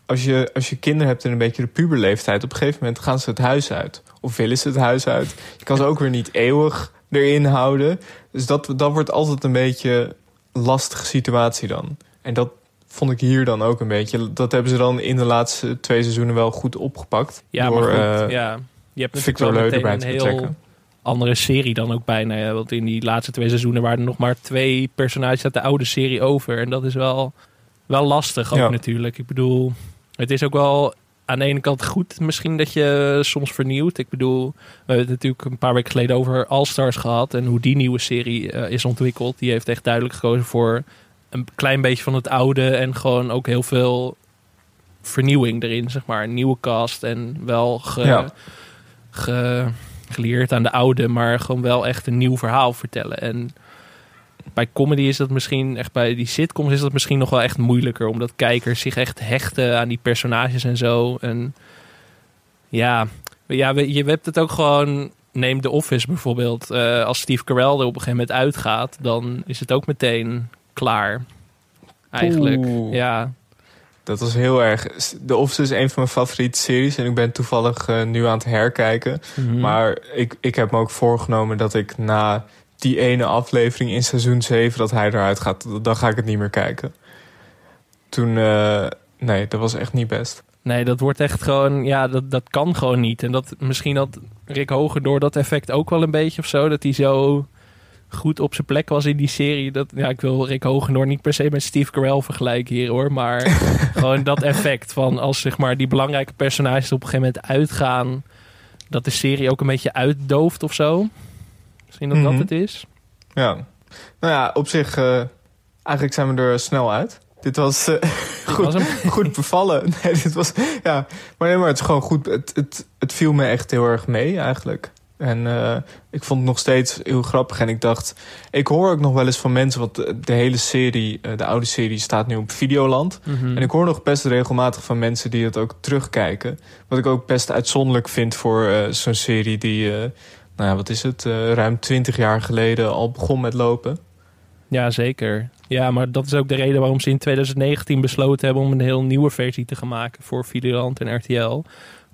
als je, als je kinderen hebt in een beetje de puberleeftijd, op een gegeven moment gaan ze het huis uit. Of willen ze het huis uit. Je kan ze ook weer niet eeuwig erin houden. Dus dat, dat wordt altijd een beetje een lastige situatie dan. En dat vond ik hier dan ook een beetje. Dat hebben ze dan in de laatste twee seizoenen wel goed opgepakt. Ja, door, maar goed, uh, ja. Je hebt Victor Leu erbij te betrekken. Andere serie dan ook bijna. Ja, want in die laatste twee seizoenen waren er nog maar twee personages uit de oude serie over. En dat is wel, wel lastig ook Ja. natuurlijk. Ik bedoel, het is ook wel aan de ene kant goed misschien dat je soms vernieuwt. Ik bedoel, we hebben het natuurlijk een paar weken geleden over All-Stars gehad. En hoe die nieuwe serie eh, is ontwikkeld. Die heeft echt duidelijk gekozen voor een klein beetje van het oude. En gewoon ook heel veel vernieuwing erin, zeg maar. Een nieuwe cast en wel ge, Ja. ge- geleerd aan de oude. Maar gewoon wel echt een nieuw verhaal vertellen. En bij comedy is dat misschien echt bij die sitcoms is dat misschien nog wel echt moeilijker omdat kijkers zich echt hechten aan die personages en zo en ja ja je hebt het ook gewoon neem The Office bijvoorbeeld Eh, als Steve Carell er op een gegeven moment uitgaat dan is het ook meteen klaar eigenlijk Oeh. ja Dat was heel erg. The Office is een van mijn favoriete series. En ik ben toevallig eh, nu aan het herkijken. Mhm. Maar ik, ik heb me ook voorgenomen dat ik na die ene aflevering in seizoen 7 dat hij eruit gaat, dan ga ik het niet meer kijken. Toen, eh, nee, dat was echt niet best. Nee, dat wordt echt gewoon, ja, dat, dat kan gewoon niet. En dat misschien had Rick Hoger door dat effect ook wel een beetje of zo. Dat hij zo goed op zijn plek was in die serie. Dat, ja, ik wil Rick Hogendoor niet per se met Steve Carell vergelijken hier hoor. Maar gewoon dat effect van als zeg maar die belangrijke personages op een gegeven moment uitgaan. Dat de serie ook een beetje uitdooft of zo. Misschien dat Mhm. dat het is. Ja. Nou ja, op zich, eh, eigenlijk zijn we er snel uit. Dit was eh, goed, was goed bevallen. Nee, dit was, ja. Maar nee, maar het is gewoon goed. Het, het, het viel me echt heel erg mee eigenlijk. En uh, ik vond het nog steeds heel grappig. En ik dacht, ik hoor ook nog wel eens van mensen, want de, hele serie, uh, de oude serie, staat nu op Videoland. Mm -hmm. En ik hoor nog best regelmatig van mensen die het ook terugkijken. Wat ik ook best uitzonderlijk vind voor uh, zo'n serie die, nou ja, wat is het, ruim twintig jaar geleden al begon met lopen. Ja, zeker. Ja, maar dat is ook de reden waarom ze in 2019 besloten hebben om een heel nieuwe versie te gaan maken voor Videoland en RTL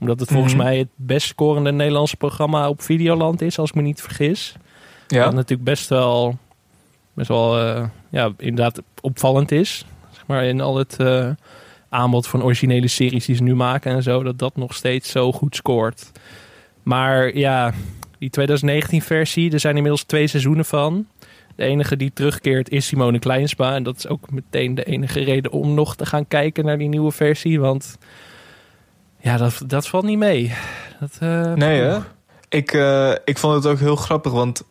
omdat het volgens mhm. mij het best scorende Nederlandse programma op Videoland is, als ik me niet vergis. Ja. Dat natuurlijk best wel, best wel uh, ja, inderdaad opvallend is. Zeg maar in al het uh, aanbod van originele series die ze nu maken en zo. Dat dat nog steeds zo goed scoort. Maar ja, die 2019 versie, er zijn inmiddels twee seizoenen van. De enige die terugkeert is Simone Kleinsma. En dat is ook meteen de enige reden om nog te gaan kijken naar die nieuwe versie. Want ja, dat, dat valt niet mee. Dat, uh, nee, hè? Ik, uh, ik vond het ook heel grappig, want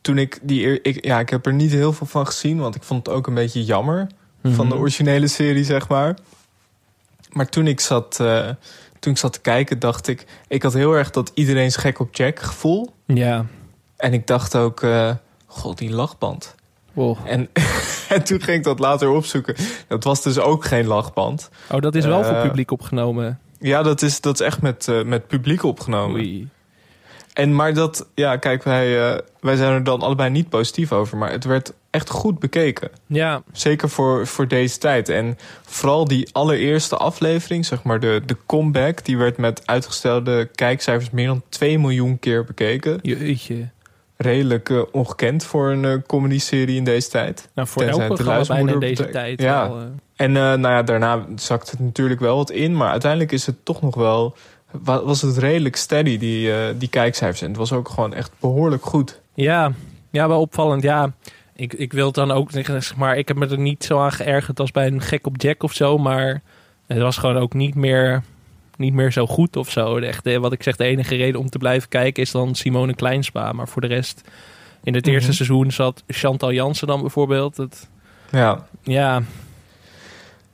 toen ik die... Ik, ja, ik heb er niet heel veel van gezien, want ik vond het ook een beetje jammer... van de mhm. originele serie, zeg maar. Maar toen ik zat, uh, toen ik zat te kijken, dacht ik... Ik had heel erg dat iedereen's gek op Jack gevoel. Ja. En ik dacht ook, god, die lachband. Wow. En, en toen ging ik dat later opzoeken. Dat was dus ook geen lachband. Oh, dat is wel voor publiek opgenomen. Ja, dat is, dat is echt met, uh, met publiek opgenomen. Oei. En maar dat, ja, kijk, wij, uh, wij zijn er dan allebei niet positief over. Maar het werd echt goed bekeken. Ja. Zeker voor, voor deze tijd. En vooral die allereerste aflevering, zeg maar de, de comeback... die werd met uitgestelde kijkcijfers meer dan 2 miljoen keer bekeken. Jeetje. Redelijk uh, ongekend voor een uh, comedy-serie in deze tijd. Nou, voor elk programma bijna in deze tijd ja. wel... En nou ja, daarna zakt het natuurlijk wel wat in. Maar uiteindelijk is het toch nog wel... Was het redelijk steady, die, uh, die kijkcijfers. En het was ook gewoon echt behoorlijk goed. Ja, ja wel opvallend. Ja, ik, ik wil het dan ook zeg maar... Ik heb me er niet zo aan geërgerd als bij een gek op Jack of zo. Maar het was gewoon ook niet meer, niet meer zo goed of zo. Echt, wat ik zeg, de enige reden om te blijven kijken is dan Simone Kleinspa. Maar voor de rest... In het eerste mhm. seizoen zat Chantal Jansen dan bijvoorbeeld. Het, ja. Ja,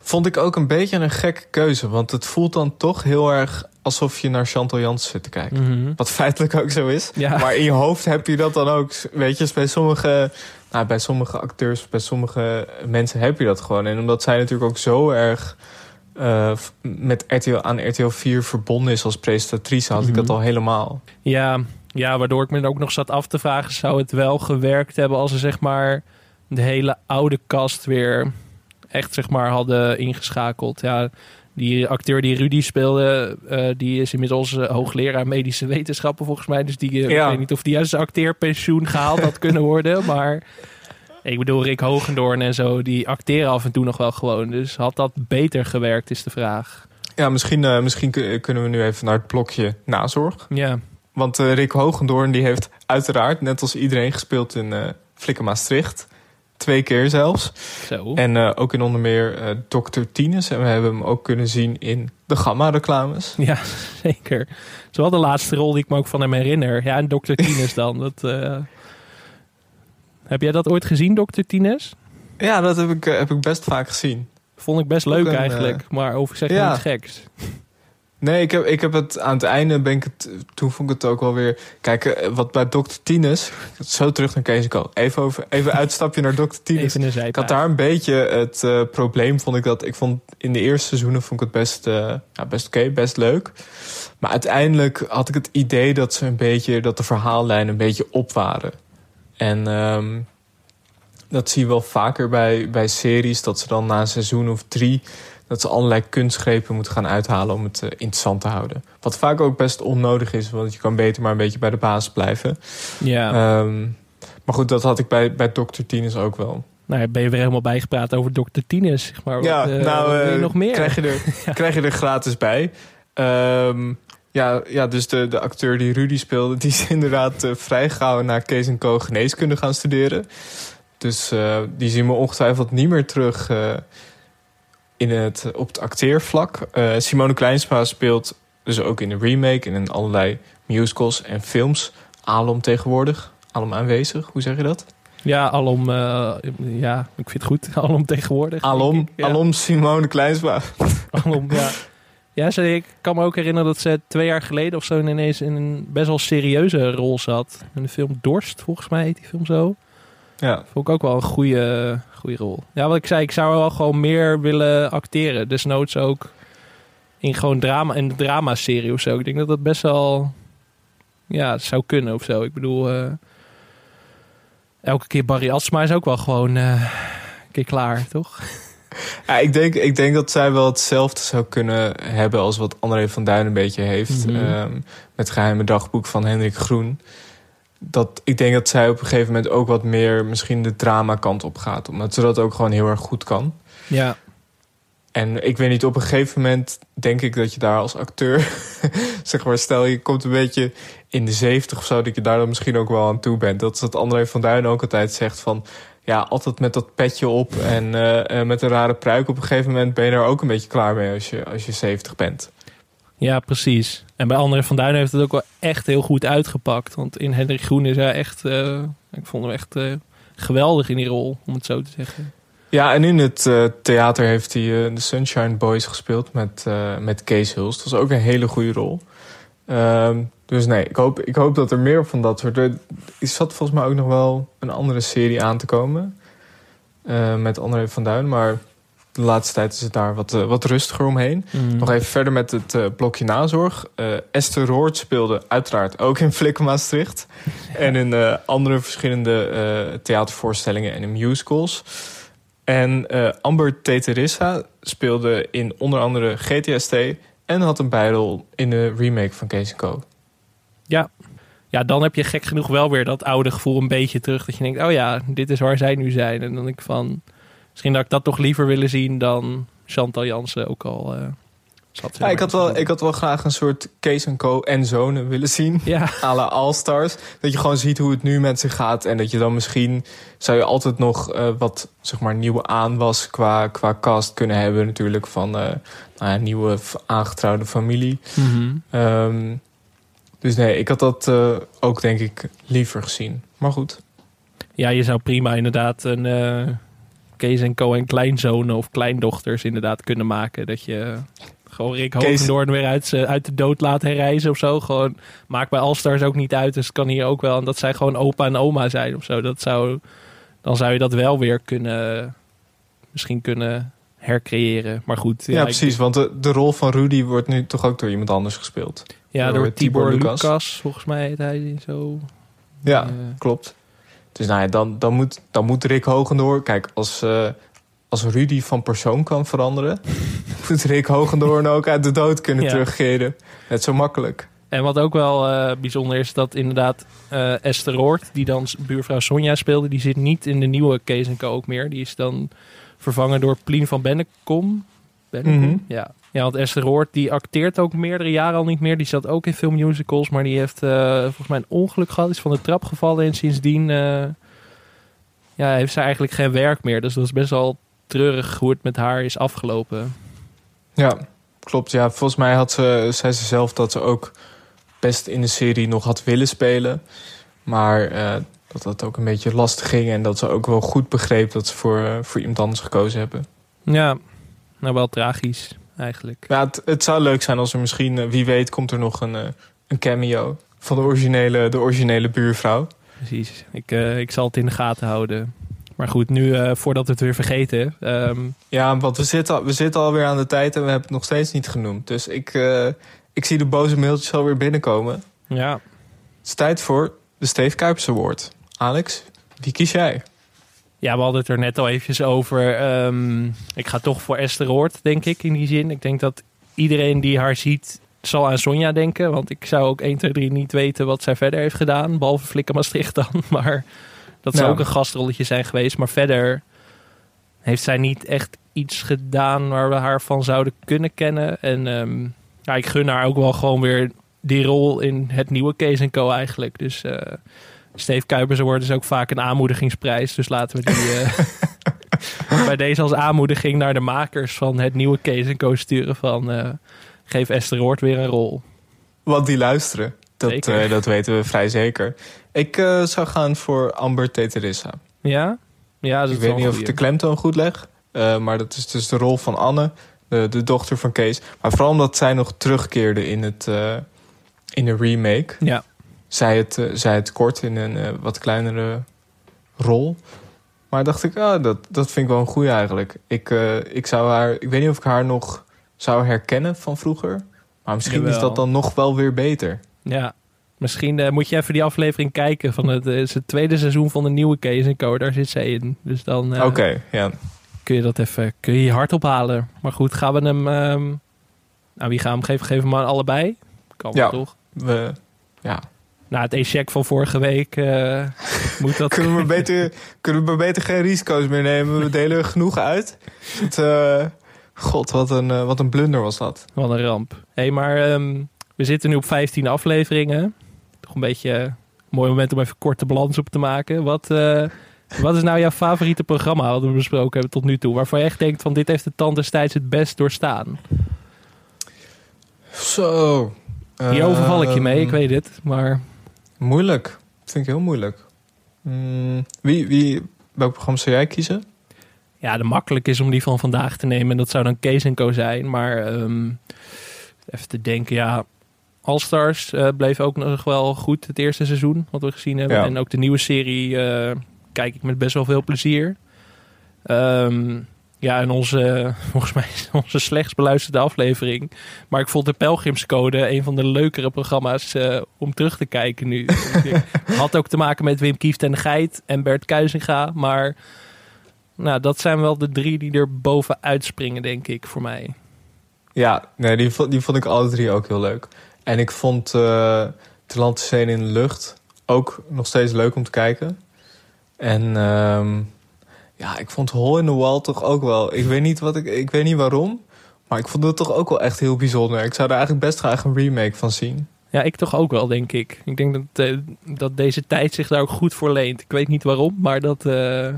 Vond ik ook een beetje een gekke keuze. Want het voelt dan toch heel erg alsof je naar Chantal Jansen zit te kijken. Mhm. Wat feitelijk ook zo is. Maar in je hoofd heb je dat dan ook. Weet je, bij sommige, nou, bij sommige acteurs, bij sommige mensen heb je dat gewoon. En omdat zij natuurlijk ook zo erg uh, met RTL, aan RTL 4 verbonden is als presentatrice, had ik dat mhm. al helemaal. Ja, ja, waardoor ik me ook nog zat af te vragen: zou het wel gewerkt hebben als ze zeg maar de hele oude kast weer echt zeg maar hadden ingeschakeld. Ja, die acteur die Rudy speelde, uh, die is inmiddels uh, hoogleraar medische wetenschappen volgens mij. Dus die, uh, ja. ik weet niet of die uit zijn acteerpensioen gehaald had kunnen worden. Maar ik bedoel, Rick Hogendoorn en zo, die acteren af en toe nog wel gewoon. Dus had dat beter gewerkt, is de vraag. Ja, misschien, misschien kunnen we nu even naar het blokje nazorg. Ja. Want Rick Hogendoorn die heeft uiteraard, net als iedereen, gespeeld in Flikker Maastricht. Twee keer zelfs. Zo. En uh, ook in onder meer uh, Dr. Tines. En we hebben hem ook kunnen zien in de Gamma-reclames. Ja, zeker. Dat is wel de laatste rol die ik me ook van hem herinner. Ja, en Dr. Tines dan. Dat, uh... Heb jij dat ooit gezien, Dr. Tines? Ja, dat heb ik, heb ik best vaak gezien. Vond ik best leuk een, eigenlijk. Maar over zeg ja. niet geks. Nee, ik heb, ik heb het aan het einde ben ik het. Toen vond ik het ook wel weer. Kijk, eh, wat bij Dr. Tines. Zo terug naar Kees Co. Even, over, even uitstapje naar Dr. Tines. ik had daar een beetje het uh, probleem, vond ik dat. Ik vond in de eerste seizoenen vond ik het best, uh, ja, best oké, okay, best leuk. Maar uiteindelijk had ik het idee dat ze een beetje. dat de verhaallijnen een beetje op waren. En. Um, dat zie je wel vaker bij, bij series. Dat ze dan na een seizoen of drie dat ze allerlei kunstgrepen moeten gaan uithalen om het uh, interessant te houden. Wat vaak ook best onnodig is, want je kan beter maar een beetje bij de basis blijven. Ja. Um, maar goed, dat had ik bij, bij Dr. Tines ook wel. Nou, ben je weer helemaal bijgepraat over Dr. Tines, zeg maar. Ja, wat, uh, nou, uh, nog meer? Krijg je er, ja. krijg je er gratis bij. Um, ja, ja, dus de, de acteur die Rudy speelde, die is inderdaad uh, vrij gauw naar Kees en Co geneeskunde gaan studeren. Dus uh, die zien we ongetwijfeld niet meer terug uh, in het, op het acteervlak. Simone Kleinsma speelt dus ook in de remake en in allerlei musicals en films. Alom tegenwoordig, alom aanwezig, hoe zeg je dat? Ja, alom, uh, ja, ik vind het goed. Alom tegenwoordig. Alom, ja. alom Simone Kleinsma. Alom, ja. Ja, ze, ik kan me ook herinneren dat ze twee jaar geleden of zo ineens in een best wel serieuze rol zat. In de film Dorst, volgens mij heet die film zo. Ja. Vond ik ook wel een goede, goede rol. Ja, wat ik zei, ik zou wel gewoon meer willen acteren. Desnoods ook in gewoon drama, in de drama-serie of zo. Ik denk dat dat best wel, ja, zou kunnen of zo. Ik bedoel, uh, elke keer Barry Asma is ook wel gewoon uh, een keer klaar, toch? Ja, ik denk, ik denk dat zij wel hetzelfde zou kunnen hebben als wat André van Duin een beetje heeft. Mm -hmm. um, met het geheime dagboek van Hendrik Groen. Dat, ik denk dat zij op een gegeven moment ook wat meer misschien de drama kant op gaat. Omdat ze dat ook gewoon heel erg goed kan. Ja. En ik weet niet, op een gegeven moment denk ik dat je daar als acteur... zeg maar, stel je komt een beetje in de zeventig of zo... dat je daar dan misschien ook wel aan toe bent. Dat is wat André van Duin ook altijd zegt van ja, altijd met dat petje op en uh, met een rare pruik. Op een gegeven moment ben je er ook een beetje klaar mee als je, als je 70 bent. Ja, precies. En bij André van Duin heeft het ook wel echt heel goed uitgepakt. Want in Hendrik Groen is hij echt, uh, ik vond hem echt uh, geweldig in die rol, om het zo te zeggen. Ja, en in het theater heeft hij de Sunshine Boys gespeeld met, met Kees Hulst. Dat was ook een hele goede rol. Dus nee, ik hoop, ik hoop dat er meer van dat soort... Er zat volgens mij ook nog wel een andere serie aan te komen. Uh, met André van Duin. Maar de laatste tijd is het daar wat, uh, wat rustiger omheen. Mm. Nog even verder met het uh, blokje nazorg. Esther Roord speelde uiteraard ook in Flikken Maastricht. Ja. En in andere verschillende theatervoorstellingen en in musicals. En Amber Teterissa speelde in onder andere GTST... en had een bijrol in de remake van Kees Co. Ja. ja, dan heb je gek genoeg wel weer dat oude gevoel een beetje terug. Dat je denkt, oh ja, dit is waar zij nu zijn. En dan denk ik van, misschien dat ik dat toch liever willen zien dan Chantal Jansen ook al... Uh, zat ja, ik, had wel, ik had wel graag een soort Kees Co en Zonen willen zien. Ja. à la All-Stars. Dat je gewoon ziet hoe het nu met ze gaat. En dat je dan misschien... zou je altijd nog uh, wat zeg maar, nieuwe aanwas qua, qua cast kunnen hebben. Natuurlijk van uh, nou ja, nieuwe aangetrouwde familie. Mm -hmm. um, dus nee, ik had dat uh, ook denk ik liever gezien. Maar goed. Ja, je zou prima inderdaad een uh, Kees en Co en kleinzonen of kleindochters inderdaad kunnen maken. Dat je gewoon Rick Hogendoorn weer uit, uit de dood laat herreizen of zo. Gewoon, maakt bij Allstars ook niet uit, dus het kan hier ook wel. En dat zij gewoon opa en oma zijn of zo. Dat zou, dan zou je dat wel weer kunnen, misschien kunnen hercreëren. Maar goed. Ja, ja precies, ik, want de, de rol van Rudy wordt nu toch ook door iemand anders gespeeld. Ja, door, door Tibor, Tibor Lucas. Lucas. Volgens mij heet hij zo. Ja, uh, klopt. Dus nou ja, dan, dan, moet, dan moet Rick Hogendoor... Kijk, als, uh, als Rudy van persoon kan veranderen... moet Rick Hogendoorn ook uit de dood kunnen ja. terugkeren. Net zo makkelijk. En wat ook wel uh, bijzonder is, dat inderdaad uh, Esther Roord... die dan buurvrouw Sonja speelde... die zit niet in de nieuwe Kees Co ook meer. Die is dan vervangen door Plien van Bennekom. Bennekom, mm -hmm. ja. Ja, want Esther Roord die acteert ook meerdere jaren al niet meer. Die zat ook in filmmusicals, maar die heeft uh, volgens mij een ongeluk gehad. Is van de trap gevallen en sindsdien uh, ja, heeft ze eigenlijk geen werk meer. Dus dat is best wel treurig hoe het met haar is afgelopen. Ja, klopt. Ja, volgens mij had ze, zei ze zelf dat ze ook best in de serie nog had willen spelen. Maar uh, dat dat ook een beetje lastig ging. En dat ze ook wel goed begreep dat ze voor, voor iemand anders gekozen hebben. Ja, nou wel tragisch eigenlijk. Ja, het, het, zou leuk zijn als er misschien, wie weet, komt er nog een, een cameo van de originele, de originele buurvrouw. Precies. Ik, uh, ik zal het in de gaten houden. Maar goed, nu uh, voordat we het weer vergeten. Um... Ja, want we zitten, we zitten alweer aan de tijd en we hebben het nog steeds niet genoemd. Dus ik, uh, ik zie de boze mailtjes alweer binnenkomen. Ja. Het is tijd voor de Steve Kuipers Award. Alex, wie kies jij? Ja, we hadden het er net al eventjes over. Um, ik ga toch voor Esther Roord, denk ik, in die zin. Ik denk dat iedereen die haar ziet, zal aan Sonja denken. Want ik zou ook 1, 2, 3 niet weten wat zij verder heeft gedaan. Behalve Flikker Maastricht dan. Maar dat zou ook een gastrolletje zijn geweest. Maar verder heeft zij niet echt iets gedaan waar we haar van zouden kunnen kennen. En um, ja, ik gun haar ook wel gewoon weer die rol in het nieuwe Kees Co eigenlijk. Dus... Uh, Steve Kuipers Award is ook vaak een aanmoedigingsprijs. Dus laten we die uh, bij deze als aanmoediging naar de makers van het nieuwe Kees Co sturen van uh, geef Esther Roord weer een rol. Want die luisteren. Dat, uh, dat weten we vrij zeker. Ik zou gaan voor Amber Teterissa. Ja? ja dat ik weet niet of ik de klemtoon goed leg. maar dat is dus de rol van Anne. de, de dochter van Kees. Maar vooral omdat zij nog terugkeerde in, het, in de remake. Ja. Zij het, uh, zij het kort in een uh, wat kleinere rol. Maar dacht ik, ah, dat, dat vind ik wel een goeie eigenlijk. Ik, ik zou haar, ik weet niet of ik haar nog zou herkennen van vroeger. Maar misschien Jawel. is dat dan nog wel weer beter. Ja, Misschien uh, moet je even die aflevering kijken van het, het, het tweede seizoen van de nieuwe Kees Co. Daar zit ze in. Dus dan uh, Oké, ja. kun je dat even kun je, je hart ophalen. Maar goed, gaan we hem... Um, nou, wie gaan we hem geven? Geven we maar allebei? Kan ja, toch? We, ja. Nou, het e-check van vorige week uh, moet dat... kunnen, we beter, kunnen we beter geen risico's meer nemen? We delen genoeg uit. Het, God, wat een, wat een blunder was dat. Wat een ramp. Hé, hey, maar um, we zitten nu op 15 afleveringen een beetje een mooi moment om even korte balans op te maken. Wat, uh, wat is nou jouw favoriete programma dat we besproken hebben tot nu toe? Waarvan je echt denkt van dit heeft de tand destijds het best doorstaan? Zo. Hier overval ik je mee, ik ehm, weet het. Maar... Moeilijk. Dat vind ik heel moeilijk. Mm, wie, wie, welk programma zou jij kiezen? Ja, de makkelijk is om die van vandaag te nemen. En dat zou dan Kees Co zijn. Maar um, even te denken, ja, All-Stars uh, bleef ook nog wel goed het eerste seizoen, wat we gezien hebben. En ook de nieuwe serie uh, kijk ik met best wel veel plezier. Um, ja, en onze, volgens mij onze slechts beluisterde aflevering. Maar ik vond de Pelgrimscode een van de leukere programma's uh, om terug te kijken nu. Had ook te maken met Wim Kieft en de Geit en Bert Kuizinga. Maar nou, dat zijn wel de drie die er boven uitspringen, denk ik, voor mij. Ja, nee, die, die vond ik alle drie ook heel leuk. En ik vond uh, Atlantische in de lucht ook nog steeds leuk om te kijken. En um, ja, ik vond Hole in the Wall toch ook wel. Ik weet niet, wat ik, ik weet niet waarom. Maar ik vond het toch ook wel echt heel bijzonder. Ik zou er eigenlijk best graag een remake van zien. Ja, ik toch ook wel, denk ik. Ik denk dat, uh, dat deze tijd zich daar ook goed voor leent. Ik weet niet waarom, maar dat, uh,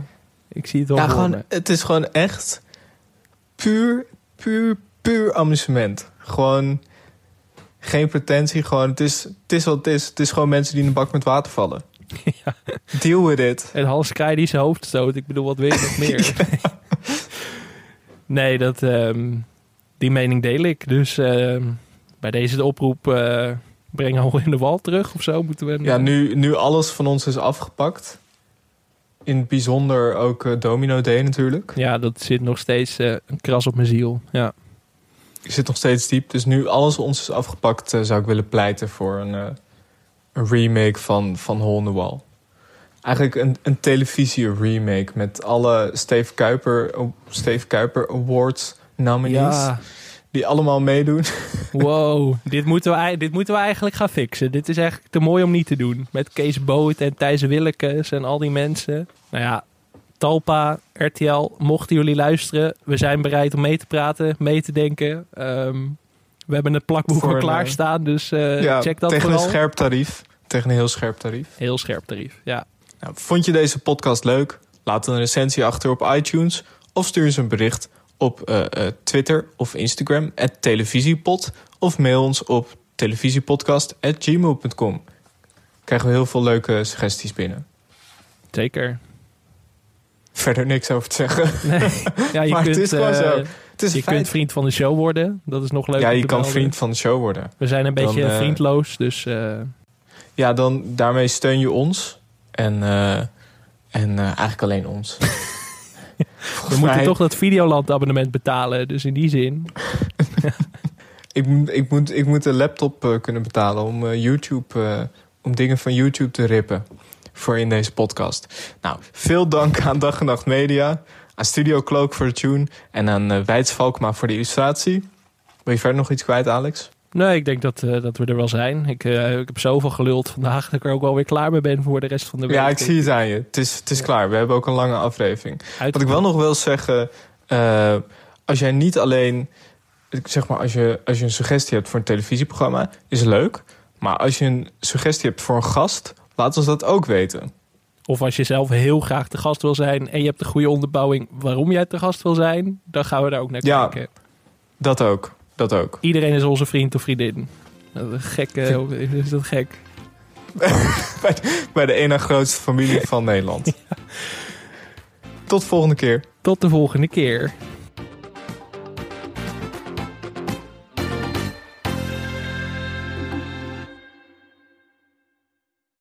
ik zie het wel. Ja, gewoon, het is gewoon echt puur, puur, puur amusement. Gewoon geen pretentie, gewoon het is, het is wat het is. Het is gewoon mensen die in een bak met water vallen. Ja. Deal with it. En Hans Krij die zijn hoofd stoot. Ik bedoel, wat weet je nog meer? nee, dat, um, die mening deel ik. Dus uh, bij deze de oproep... Uh, breng al in de wal terug of zo moeten we. Ja, nu, nu alles van ons is afgepakt. In het bijzonder ook uh, Domino Day natuurlijk. Ja, dat zit nog steeds uh, een kras op mijn ziel. Ja ik zit nog steeds diep. Dus nu alles ons is afgepakt, uh, zou ik willen pleiten voor een, een remake van, van Hole in the Wall. Eigenlijk een, een televisie-remake met alle Steve Kuiper, Steve Kuiper Awards nominees. Ja. Die allemaal meedoen. Wow, dit moeten, we, dit moeten we eigenlijk gaan fixen. Dit is echt te mooi om niet te doen. Met Kees Boot en Thijs Willekes en al die mensen. Nou ja, Talpa, RTL, mochten jullie luisteren, we zijn bereid om mee te praten, mee te denken. Um, we hebben het plakboek al klaarstaan, dus ja, check dat tegen vooral. een scherp tarief. Tegen een heel scherp tarief. Heel scherp tarief, ja. Nou, vond je deze podcast leuk? Laat een recensie achter op iTunes of stuur eens een bericht op uh, uh, Twitter of Instagram, televisiepod. Of mail ons op televisiepodcast.gmail.com. Krijgen we heel veel leuke suggesties binnen. Zeker verder niks over te zeggen. Nee. Ja, je kunt, het is gewoon zo. Eh, het is je kunt vriend van de show worden. Dat is nog leuk. Ja, je kan vriend van de show worden. We zijn een beetje uh, vriendloos, dus... Uh... Ja, dan daarmee steun je ons. En, en eigenlijk alleen ons. We moeten toch dat Videoland abonnement betalen. Dus in die zin... ik, ik, moet, ik moet een laptop kunnen betalen om YouTube... om dingen van YouTube te rippen voor in deze podcast. Nou, veel dank aan Dag en Nacht Media, aan Studio Cloak voor de tune en aan uh, Weids Valkma voor de illustratie. Wil je verder nog iets kwijt, Alex? Nee, ik denk dat, uh, dat we er wel zijn. Ik, uh, ik heb zoveel geluld vandaag dat ik er ook wel weer klaar mee ben voor de rest van de week. Ja, ik zie het aan je. Het is, het is klaar. We hebben ook een lange aflevering. Wat ik wel nog wil zeggen, uh, als jij niet alleen, zeg maar, als je, als je een suggestie hebt voor een televisieprogramma, is leuk. Maar als je een suggestie hebt voor een gast Laat ons dat ook weten. Of als je zelf heel graag te gast wil zijn en je hebt de goede onderbouwing waarom jij te gast wil zijn, dan gaan we daar ook naar ja, kijken. Dat ook. Dat ook. Iedereen is onze vriend of vriendin. Dat is gek, is dat gek? bij, bij de ene grootste familie van Nederland. Tot de volgende keer. Tot de volgende keer.